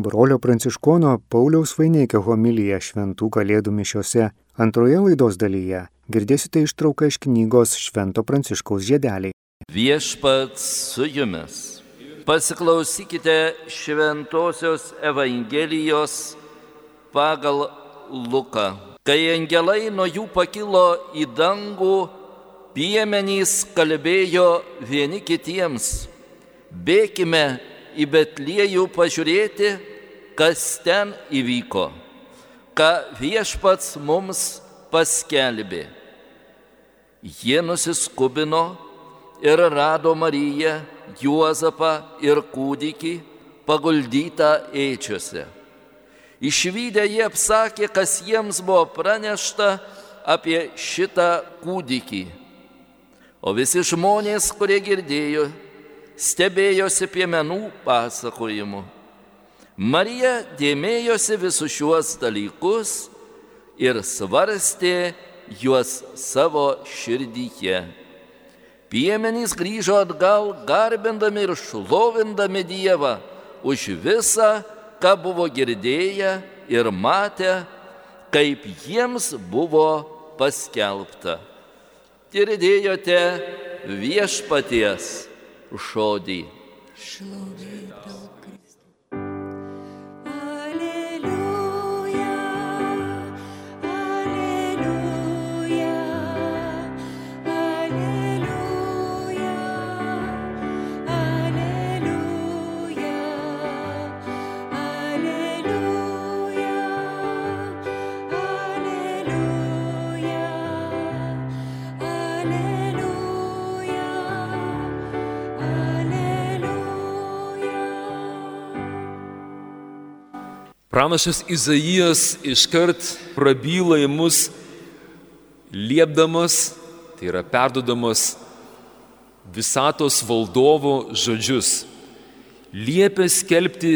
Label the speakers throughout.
Speaker 1: Brolio Pranciškono Pauliaus Vaineikio homiliją šventų kalėdų mišiose antroje laidos dalyje girdėsite ištrauką iš knygos Švento Pranciškaus žiedeliai.
Speaker 2: Viešpats su jumis. Pasiklausykite Šventojios Evangelijos pagal Luką. Kai angelai nuo jų pakilo į dangų, piemenys kalbėjo vieni kitiems. Bėkime į Betliejų pažiūrėti, kas ten įvyko, ką viešpats mums paskelbė. Jie nusiskubino ir rado Mariją, Juozapą ir kūdikį paguldytą eičiuose. Išvykę jie apsakė, kas jiems buvo pranešta apie šitą kūdikį. O visi žmonės, kurie girdėjo, stebėjosi piemenų pasakojimu. Marija dėmėjosi visus šiuos dalykus ir svarstė juos savo širdyje. Piemenys grįžo atgal, garbindami ir šlovindami Dievą už visą, ką buvo girdėję ir matę, kaip jiems buvo paskelbta. Girdėjote viešpaties žodį.
Speaker 3: Šlovė tau.
Speaker 4: Pranašas Izaijas iškart prabyla į mus, liepdamas, tai yra perdodamas visatos valdovo žodžius. Liepia skelbti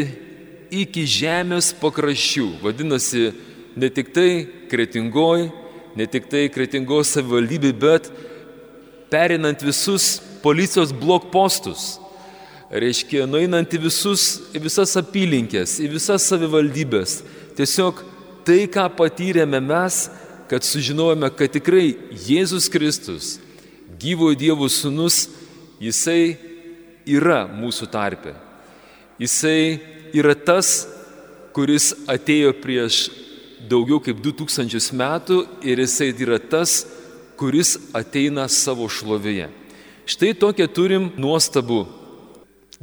Speaker 4: iki žemės pakraščių. Vadinasi, ne tik tai kretingoji, ne tik tai kretingos savivaldybė, bet perinant visus policijos blokpostus reiškia, nueinant į, visus, į visas apylinkės, į visas savivaldybės. Tiesiog tai, ką patyrėme mes, kad sužinojome, kad tikrai Jėzus Kristus, gyvojo Dievo sūnus, jisai yra mūsų tarpe. Jisai yra tas, kuris atėjo prieš daugiau kaip 2000 metų ir jisai yra tas, kuris ateina savo šlovėje. Štai tokią turim nuostabų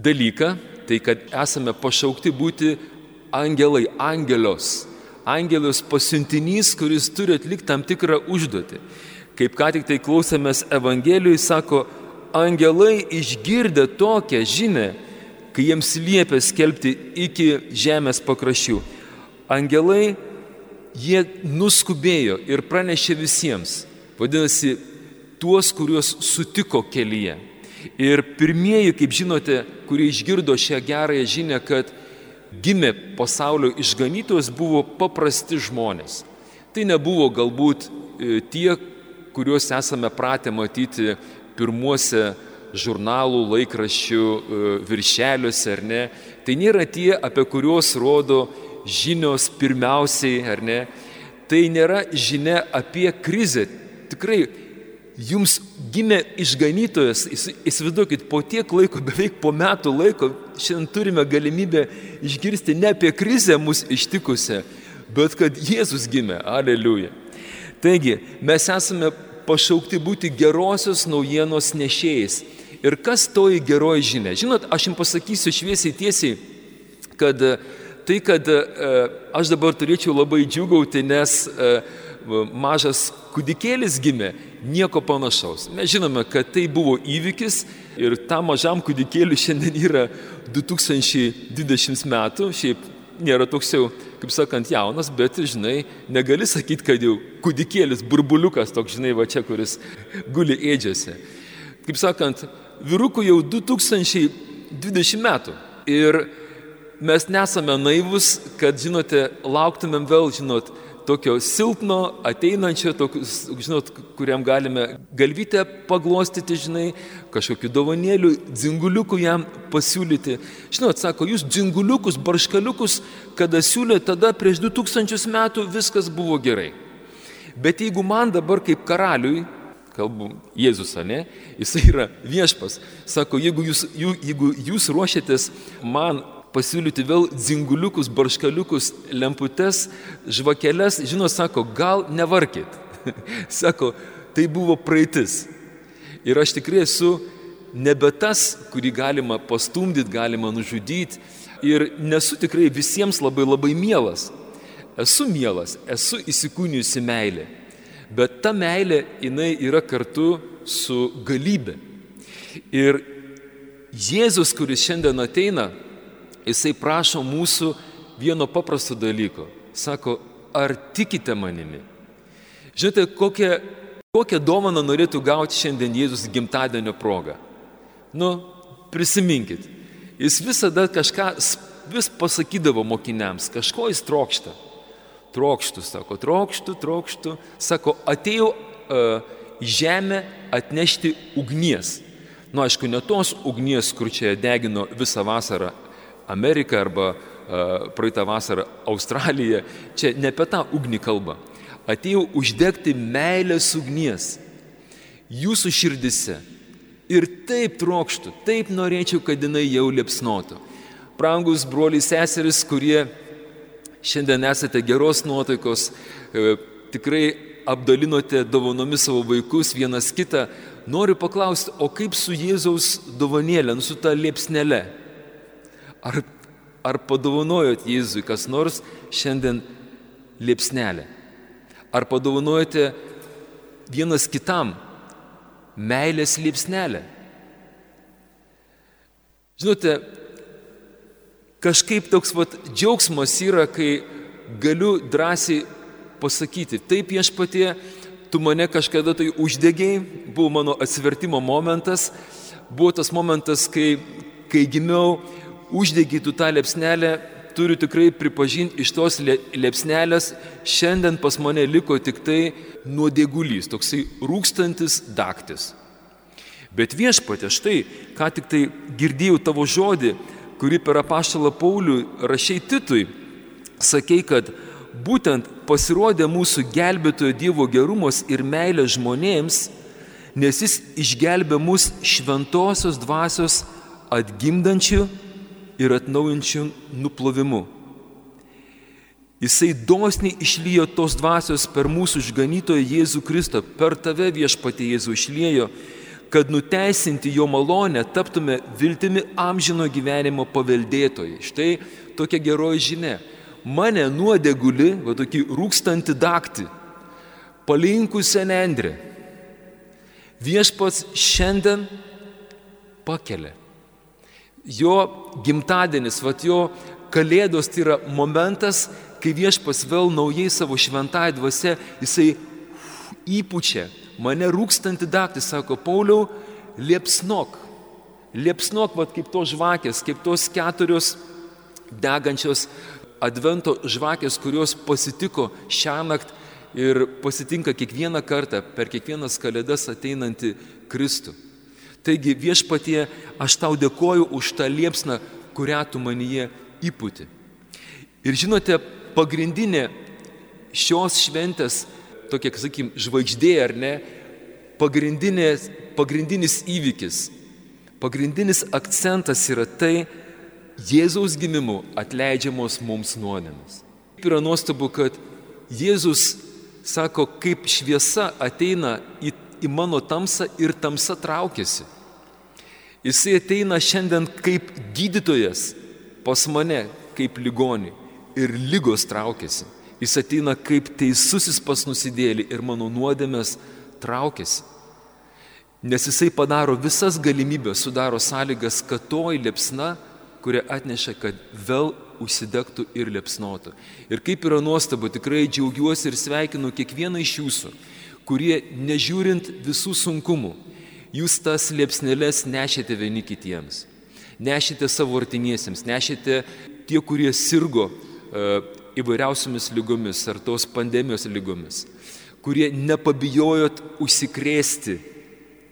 Speaker 4: dalyką, tai kad esame pašaukti būti angelai, angelios. Angelos pasiuntinys, kuris turi atlikti tam tikrą užduotį. Kaip ką tik tai klausėmės Evangelijui, sako, angelai išgirdę tokią žinę, kai jiems liepia skelbti iki žemės pakraščių. Angelai, jie nuskubėjo ir pranešė visiems. Vadinasi, tuos, kuriuos sutiko kelyje. Ir pirmieji, kaip žinote, kurie išgirdo šią gerąją žinę, kad gimė pasaulio išganytojas, buvo paprasti žmonės. Tai nebuvo galbūt e, tie, kuriuos esame pratę matyti pirmuose žurnalų, laikraščių e, viršeliuose, ar ne. Tai nėra tie, apie kuriuos rodo žinios pirmiausiai, ar ne. Tai nėra žinia apie krizę. Tikrai jums gimė išganytojas, įsivaizduokit, po tiek laiko, beveik po metų laiko, šiandien turime galimybę išgirsti ne apie krizę mus ištikusią, bet kad Jėzus gimė. Aleliuja. Taigi, mes esame pašaukti būti gerosios naujienos nešėjais. Ir kas toji geroji žinia? Žinot, aš jums pasakysiu šviesiai tiesiai, kad tai, kad e, aš dabar turėčiau labai džiugauti, nes e, mažas kūdikėlis gimė, nieko panašaus. Mes žinome, kad tai buvo įvykis ir tam mažam kūdikėliui šiandien yra 2020 metų, šiaip nėra toks jau, kaip sakant, jaunas, bet, žinai, negali sakyti, kad jau kūdikėlis, burbuliukas toks, žinai, va čia, kuris guli ėdžiose. Kaip sakant, vyrukų jau 2020 metų. Ir mes nesame naivus, kad, žinote, lauktumėm vėl, žinot, tokio silpno, ateinančio, tokius, žinot, kuriam galime galvytę paglostyti, žinai, kažkokių dovanėlių, dzinguliukų jam pasiūlyti. Žinot, sako, jūs dzinguliukus, barškaliukus, kada siūlė, tada prieš 2000 metų viskas buvo gerai. Bet jeigu man dabar kaip karaliui, kalbu Jėzus, ne, jisai yra viešpas, sako, jeigu jūs, jeigu jūs ruošiatės man pasiūlyti vėl dzinguliukus, barškaliukus, lemputes, žvakeles, žinot, sako, gal nevarkit. sako, tai buvo praeitis. Ir aš tikrai esu nebe tas, kurį galima pastumdyti, galima nužudyti. Ir nesu tikrai visiems labai labai mielas. Esu mielas, esu įsikūnijusi meilė. Bet ta meilė, jinai yra kartu su galybė. Ir Jėzus, kuris šiandien ateina, jisai prašo mūsų vieno paprasto dalyko. Sako, ar tikite manimi? Žinote, kokią, kokią dovaną norėtų gauti šiandien Jėzus gimtadienio progą? Nu, prisiminkit. Jis visada kažką vis pasakydavo mokiniams, kažko jis trokšta. Trokštų, sako, trokštų, trokštų. Sako, atėjau uh, į žemę atnešti ugnies. Nu, aišku, ne tos ugnies, kur čia degino visą vasarą Ameriką arba praeitą vasarą Australiją, čia ne apie tą ugnį kalba. Atėjau uždegti meilės ugnies jūsų širdise. Ir taip trokštų, taip norėčiau, kad jinai jau liepsnotų. Prangus broliai seseris, kurie šiandien esate geros nuotaikos, e, tikrai apdalinote dovanomis savo vaikus vienas kitą, noriu paklausti, o kaip su Jėzaus dovanėlė, nu, su ta liepsnele? Ar, ar padovanojot Jėzui kas nors šiandien liepsnelę? Ar padovanojate vienas kitam meilės liepsnelę? Žinote, kažkaip toks vat, džiaugsmas yra, kai galiu drąsiai pasakyti, taip viešpatie, tu mane kažkada tai uždegiai, buvo mano atsivertimo momentas, buvo tas momentas, kai, kai gimiau, uždegytų tą liepsnelę, turiu tikrai pripažinti, iš tos liepsnelės šiandien pas mane liko tik tai nuodėgulys, toksai rūkstantis daktis. Bet viešpatė, štai, ką tik tai girdėjau tavo žodį, kurį per apaštalą Paulių rašiai Titui, sakei, kad būtent pasirodė mūsų gelbėtojo Dievo gerumas ir meilė žmonėms, nes jis išgelbė mus šventosios dvasios atgimdančių ir atnaujinčių nuplovimu. Jisai dosniai išlyjo tos dvasios per mūsų išganytoją Jėzų Kristą, per tave viešpatė Jėzų išlėjo, kad nuteisinti jo malonę taptume viltimi amžino gyvenimo paveldėtojai. Štai tokia geroji žinia. Mane nuodeguli, va tokį rūkstantį daktį, palinkusią nendrę. Viešpats šiandien pakelia jo gimtadienis, va jo kalėdos tai yra momentas, kai viešpas vėl naujai savo šventąją dvasę, jisai įpučia, mane rūkstantį daktį, sako, Pauliau, liepsnok, liepsnok, va kaip tos žvakės, kaip tos keturios degančios advento žvakės, kurios pasitiko šią naktį ir pasitinka kiekvieną kartą per kiekvienas kalėdas ateinantį Kristų. Taigi viešpatie, aš tau dėkoju už tą liepsną, kurią tu manyje įputi. Ir žinote, pagrindinė šios šventės, tokia, sakykim, žvaigždė ar ne, pagrindinis įvykis, pagrindinis akcentas yra tai, Jėzaus gimimu atleidžiamos mums nuodėmės. Yra nuostabu, kad Jėzus sako, kaip šviesa ateina į į mano tamsą ir tamsa traukiasi. Jisai ateina šiandien kaip gydytojas pas mane, kaip ligoni ir lygos traukiasi. Jis ateina kaip teisusis pas nusidėlį ir mano nuodėmės traukiasi. Nes jisai padaro visas galimybės, sudaro sąlygas, kad toji liepsna, kurie atneša, kad vėl užsidegtų ir liepsnotų. Ir kaip yra nuostabu, tikrai džiaugiuosi ir sveikinu kiekvieną iš jūsų, kurie nežiūrint visų sunkumų, jūs tas liepsnelės nešėte vieni kitiems. Nešėte savo artimiesiems, nešėte tie, kurie sirgo e, įvairiausiamis lygomis ar tos pandemijos lygomis, kurie nepabijojot užsikrėsti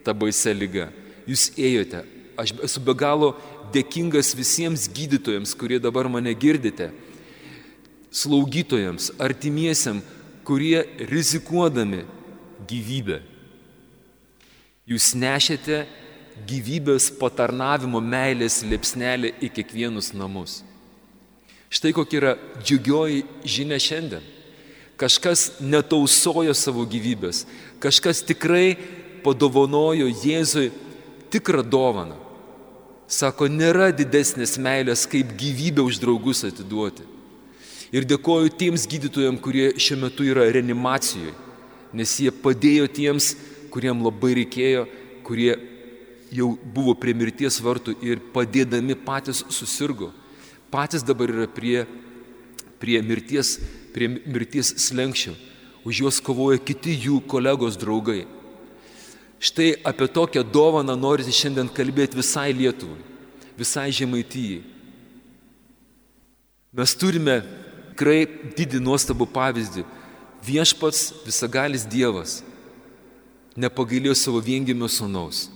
Speaker 4: tą baisę lygą. Jūs ėjote. Aš esu be galo dėkingas visiems gydytojams, kurie dabar mane girdite, slaugytojams, artimiesiam, kurie rizikuodami gyvybę. Jūs nešėte gyvybės patarnavimo meilės liepsnelį į kiekvienus namus. Štai kokia yra džiugioji žinia šiandien. Kažkas netausojo savo gyvybės, kažkas tikrai padovanojo Jėzui tikrą dovaną. Sako, nėra didesnės meilės, kaip gyvybę už draugus atiduoti. Ir dėkoju tiems gydytojams, kurie šiuo metu yra reanimacijoje, nes jie padėjo tiems, kuriem labai reikėjo, kurie jau buvo prie mirties vartų ir padėdami patys susirgo. Patys dabar yra prie, prie, mirties, prie mirties slengščio. Už juos kovoja kiti jų kolegos draugai. Štai apie tokią dovaną norisi šiandien kalbėti visai Lietuvai, visai Žemaitijai. Mes turime tikrai didį nuostabų pavyzdį. Viešpats visagalis Dievas nepagailėjo savo viengimio sunaus,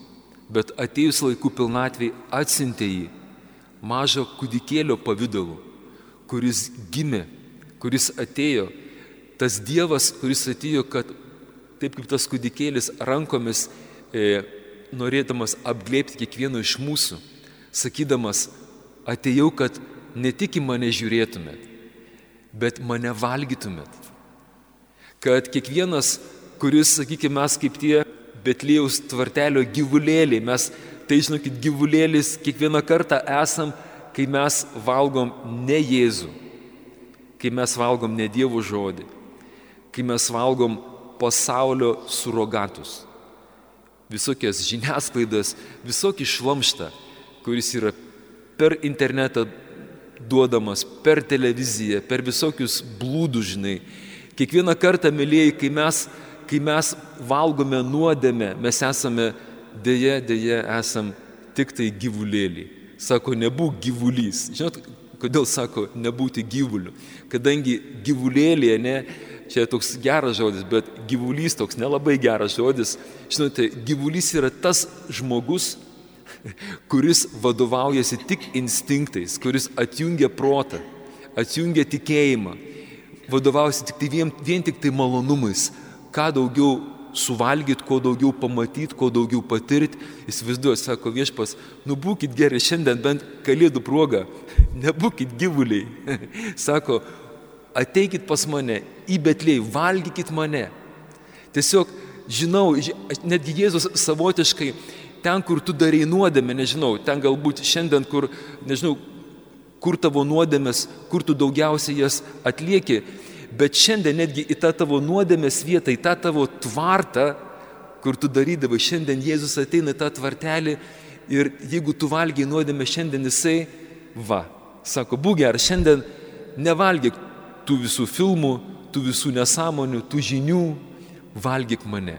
Speaker 4: bet atėjus laikų pilnatvėj atsintė jį mažo kūdikėlio pavydalu, kuris gimė, kuris atėjo, tas Dievas, kuris atėjo, kad taip kaip tas kūdikėlis rankomis e, norėdamas apglėpti kiekvieno iš mūsų, sakydamas, atėjau, kad ne tik į mane žiūrėtumėt, bet mane valgytumėt. Kad kiekvienas, kuris, sakykime, mes kaip tie Betlėjaus tvartelio gyvulėliai, mes, tai žinokit, gyvulėlis kiekvieną kartą esam, kai mes valgom ne Jėzų, kai mes valgom ne Dievo žodį, kai mes valgom pasaulio surogatus, visokias žiniasklaidas, visokį šlamštą, kuris yra per internetą duodamas per televiziją, per visokius blūdus, žinai. Kiekvieną kartą, mėlyjei, kai mes, kai mes valgome nuodėmę, mes esame, dėje, dėje, esam tik tai gyvulėliai. Sako, nebūk gyvulys. Žinot, kodėl sako nebūti gyvuliu? Kadangi gyvulėlė, ne, čia toks geras žodis, bet gyvulys toks nelabai geras žodis. Žinote, gyvulys yra tas žmogus, kuris vadovaujasi tik instinktais, kuris atjungia protą, atjungia tikėjimą, vadovaujasi tik tai vien, vien tik tai malonumais, ką daugiau suvalgyti, kuo daugiau pamatyti, kuo daugiau patirti. Įsivaizduoju, sako viešpas, nu būkite geri šiandien bent kalėdų progą, nebūkite gyvuliai. sako, ateikit pas mane į Betlėjį, valgykit mane. Tiesiog žinau, netgi Jėzus savotiškai ten, kur tu darai nuodėmę, nežinau, ten galbūt šiandien, kur, nežinau, kur tavo nuodėmės, kur tu daugiausiai jas atlieki, bet šiandien netgi į tą tavo nuodėmės vietą, į tą tavo tvartą, kur tu darydavai, šiandien Jėzus ateina į tą tvartelį ir jeigu tu valgiai nuodėmę šiandien jisai, va, sako, būk geras, šiandien nevalgyk tų visų filmų, tų visų nesąmonių, tų žinių, valgyk mane.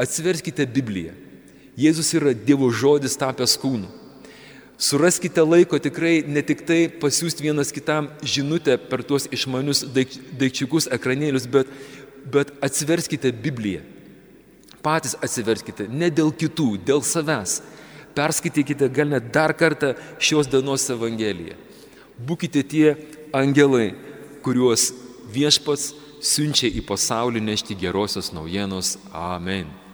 Speaker 4: Atsiverskite Bibliją. Jėzus yra Dievo žodis tapęs kūnu. Suraskite laiko tikrai ne tik tai pasiūsti vienas kitam žinutę per tuos išmanius daikčiukus, ekranėlius, bet, bet atsiverskite Bibliją. Patys atsiverskite, ne dėl kitų, dėl savęs. Perskaitykite gal net dar kartą šios dienos Evangeliją. Būkite tie angelai, kuriuos viešpats siunčia į pasaulį nešti gerosios naujienos. Amen.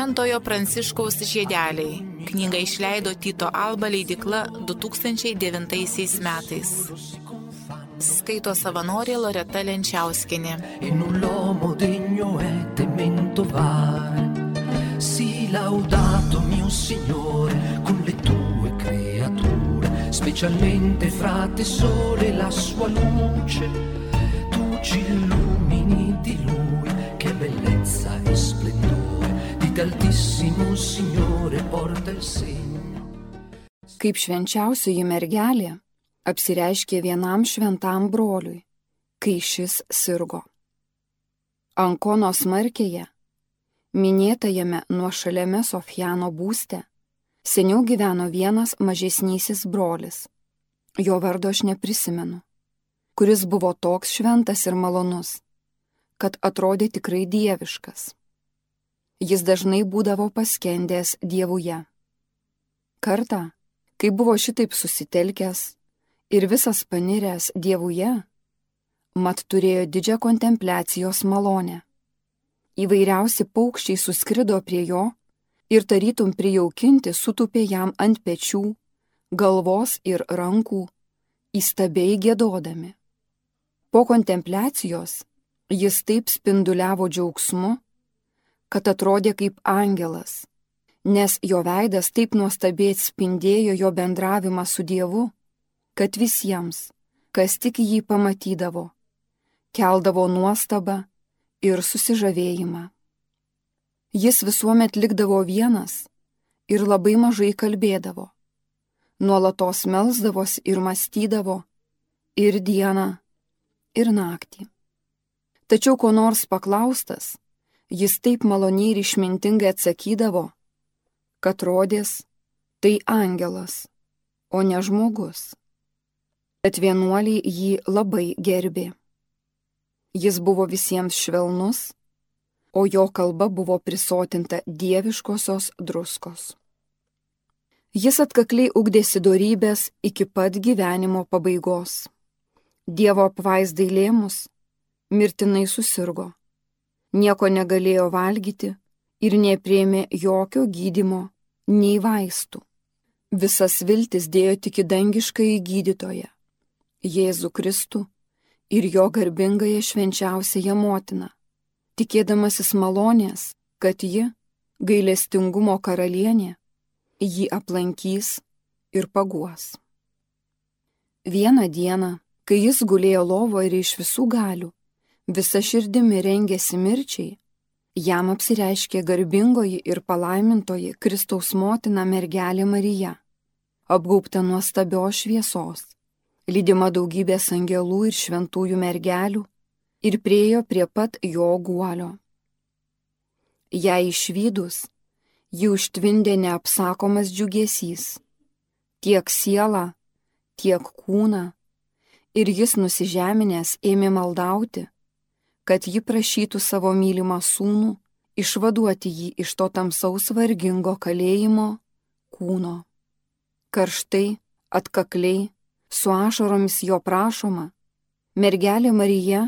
Speaker 3: Šventojo Pranciškaus žiedeliai. Knygą išleido Tito Alba leidikla 2009 metais. Skaito savanorė Loreta Lenčiauskinė. Si laudato mio Signore con le tue creature, specialmente fra te sole la sua luce, tu ci illumini di lui, che bellezza e splendore. Altissimo Signore porta il segno
Speaker 5: kaip švenčiausioji mergelė apsireiškė vienam šventam broliui, kai šis sirgo. Ankono smarkėje, minėtajame nuošaliame Sofijano būste, seniau gyveno vienas mažesnysis brolis. Jo vardo aš neprisimenu, kuris buvo toks šventas ir malonus, kad atrodė tikrai dieviškas. Jis dažnai būdavo paskendęs dievuje. Kartą, kai buvo šitaip susitelkęs ir visas paniręs dievuje, mat turėjo didžią kontempliacijos malonę. Įvairiausi paukščiai suskrido prie jo ir tarytum prijaukinti sutupė jam ant pečių, galvos ir rankų, įstabiai gėdodami. Po kontempliacijos jis taip spinduliavo džiaugsmu, kad atrodė kaip angelas nes jo veidas taip nuostabiai atspindėjo jo bendravimą su Dievu, kad visiems, kas tik jį pamatydavo, keldavo nuostabą ir susižavėjimą. Jis visuomet likdavo vienas ir labai mažai kalbėdavo, nuolatos melzdavosi ir mąstydavo ir dieną, ir naktį. Tačiau ko nors paklaustas, jis taip maloniai ir išmintingai atsakydavo, kad rodės tai angelas, o ne žmogus. Bet vienuoliai jį labai gerbė. Jis buvo visiems švelnus, o jo kalba buvo prisotinta dieviškosios druskos. Jis atkakliai ugdėsi darybės iki pat gyvenimo pabaigos. Dievo apvaizdai lėmus mirtinai susirgo. Nieko negalėjo valgyti ir neprieimė jokio gydimo, nei vaistų. Visas viltis dėjo tik į dangišką į gydytoją - Jėzų Kristų ir jo garbingąją švenčiausiąją motiną, tikėdamasis malonės, kad ji, gailestingumo karalienė, jį aplankys ir paguos. Vieną dieną, kai jis gulėjo lovo ir iš visų galių, visa širdimi rengėsi mirčiai, Jam apsireiškė garbingoji ir palaimintoji Kristaus motina mergelė Marija, apgaubta nuostabios šviesos, lydima daugybės angelų ir šventųjų mergelių. Ir priejo prie pat jo guolio. Jei išvydus, jį užtvindė neapsakomas džiugesys, tiek siela, tiek kūna, ir jis nusižeminęs ėmė maldauti, kad ji prašytų savo mylimą sūnų išvaduoti jį iš to tamsaus vargingo kalėjimo kūno. Karštai, atkakliai, su ašaromis jo prašoma, mergelė Marija,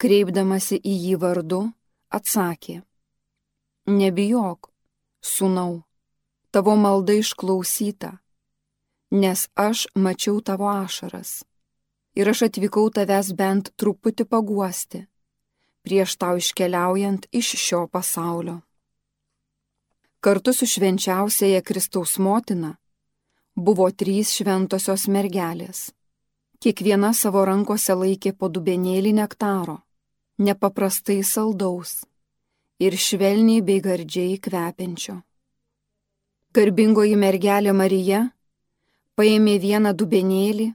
Speaker 5: kreipdamasi į jį vardu, atsakė, Nebijok, sūnau, tavo malda išklausyta, nes aš mačiau tavo ašaras ir aš atvykau tavęs bent truputį paguosti prieš tau iškeliaujant iš šio pasaulio. Kartu su švenčiausiaja Kristaus motina buvo trys šventosios mergelės. Kiekviena savo rankose laikė po dubenėlį nektaro, nepaprastai saldaus ir švelniai bei gardžiai kvepiančio. Garbingoji mergelė Marija paėmė vieną dubenėlį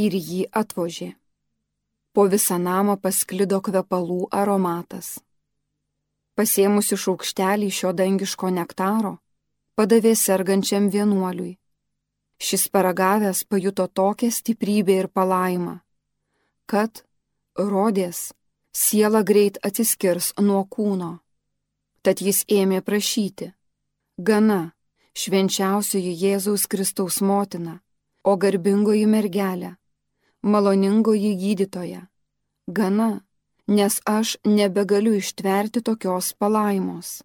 Speaker 5: ir jį atvožė. Po visą namą pasklido kvepalų aromatas. Pasėmusi šaukštelį šio dangiško nektaro, padavė sergančiam vienuoliui. Šis paragavęs pajuto tokią stiprybę ir palaimą, kad, rodės, siela greit atsiskirs nuo kūno. Tad jis ėmė prašyti, gana, švenčiausioji Jėzaus Kristaus motina, o garbingoji mergelė, maloningoji gydytoja, gana, nes aš nebegaliu ištverti tokios palaimos.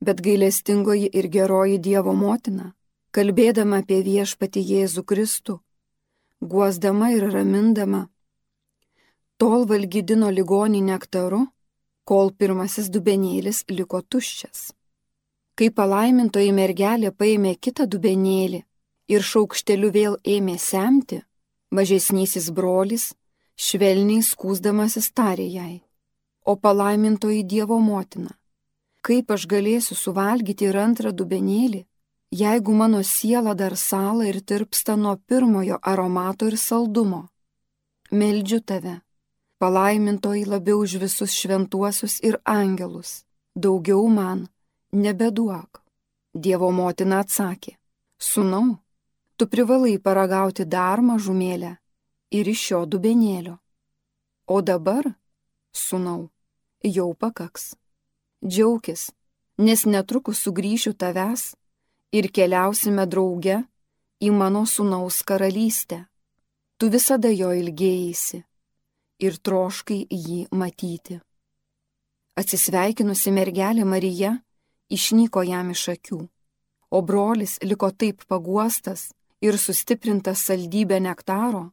Speaker 5: Bet gailestingoji ir geroji Dievo motina, kalbėdama apie viešpati Jėzų Kristų, guosdama ir ramindama, tol valgydino ligonį nektaru, kol pirmasis dubenėlis liko tuščias. Kai palaimintoji mergelė paėmė kitą dubenėlį ir šaukšteliu vėl ėmė semti, Mažesnysis brolis, švelniai skūsdamasis tarė jai, o palaimintoji Dievo motina, kaip aš galėsiu suvalgyti ir antrą dubenėlį jeigu mano siela dar sala ir tirpsta nuo pirmojo aromato ir saldumo. Meldžiu tave, palaimintoji labiau už visus šventuosius ir angelus, daugiau man nebeduok. Dievo motina atsakė, Sūnau, tu privalai paragauti dar mažumėlę ir iš šio dubenėlio. O dabar, sūnau, jau pakaks. Džiaukis, nes netrukus sugrįšiu tavęs ir keliausime drauge į mano sūnaus karalystę. Tu visada jo ilgėjasi ir troškai jį matyti. Atsisveikinusi mergelė Marija išnyko jam iš akių, o brolis liko taip paguostas ir sustiprintas saldybė nektaro,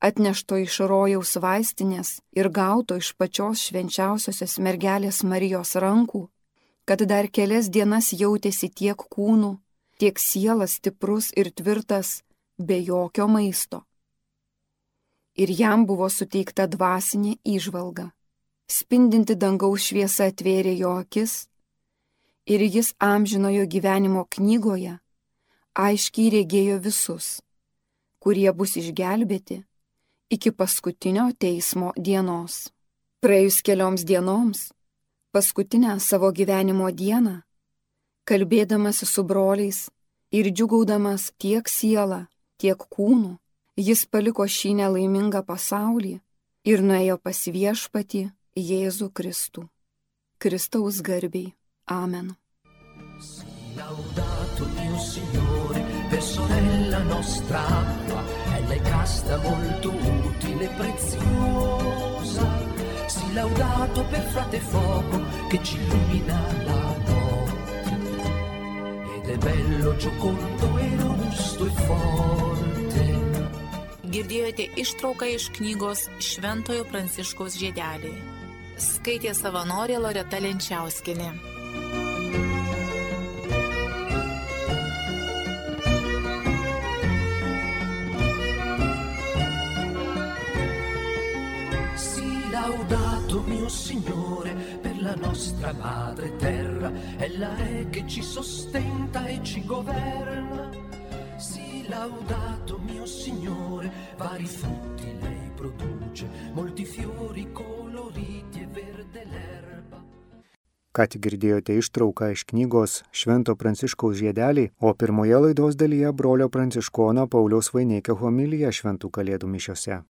Speaker 5: atnešto iš rojaus vaistinės ir gauto iš pačios švenčiausiosios mergelės Marijos rankų, kad dar kelias dienas jautėsi tiek kūnų, tiek sielas stiprus ir tvirtas, be jokio maisto. Ir jam buvo suteikta dvasinė išvalga. Spindinti dangaus šviesa atvėrė jo akis ir jis amžinojo gyvenimo knygoje aiškiai regėjo visus, kurie bus išgelbėti iki paskutinio teismo dienos. Praėjus kelioms dienoms, paskutinę savo gyvenimo dieną, kalbėdamasi su broliais ir džiugaudamas tiek sielą, tiek kūnų, jis paliko šį nelaimingą pasaulį ir nuėjo pas viešpatį Jėzų Kristų. Kristaus garbiai. Amen.
Speaker 3: Laudato mio Signore, per sorella nostra acqua, è casta molto utile e preziosa. Si laudato per frate fuoco che ci illumina la notte. Ed è bello, giocondo e robusto e forte.
Speaker 6: Girdėjote ištrauką iš knygos Šventojo Pranciškaus žiedelį. Skaitė savanorė Loreta Lenčiauskinė.
Speaker 3: Mio Signore per la nostra madre terra, ella è che ci sostenta e ci governa. Sì, laudato mio Signore, vari frutti lei produce, molti fiori coloriti e verde l'erba.
Speaker 1: Ką tik girdėjote ištrauką iš knygos Švento Pranciškaus žiedeliai, o pirmoje laidos dalyje brolio Pranciškono Pauliaus Vaineikio homilija Šventų Kalėdų mišiose.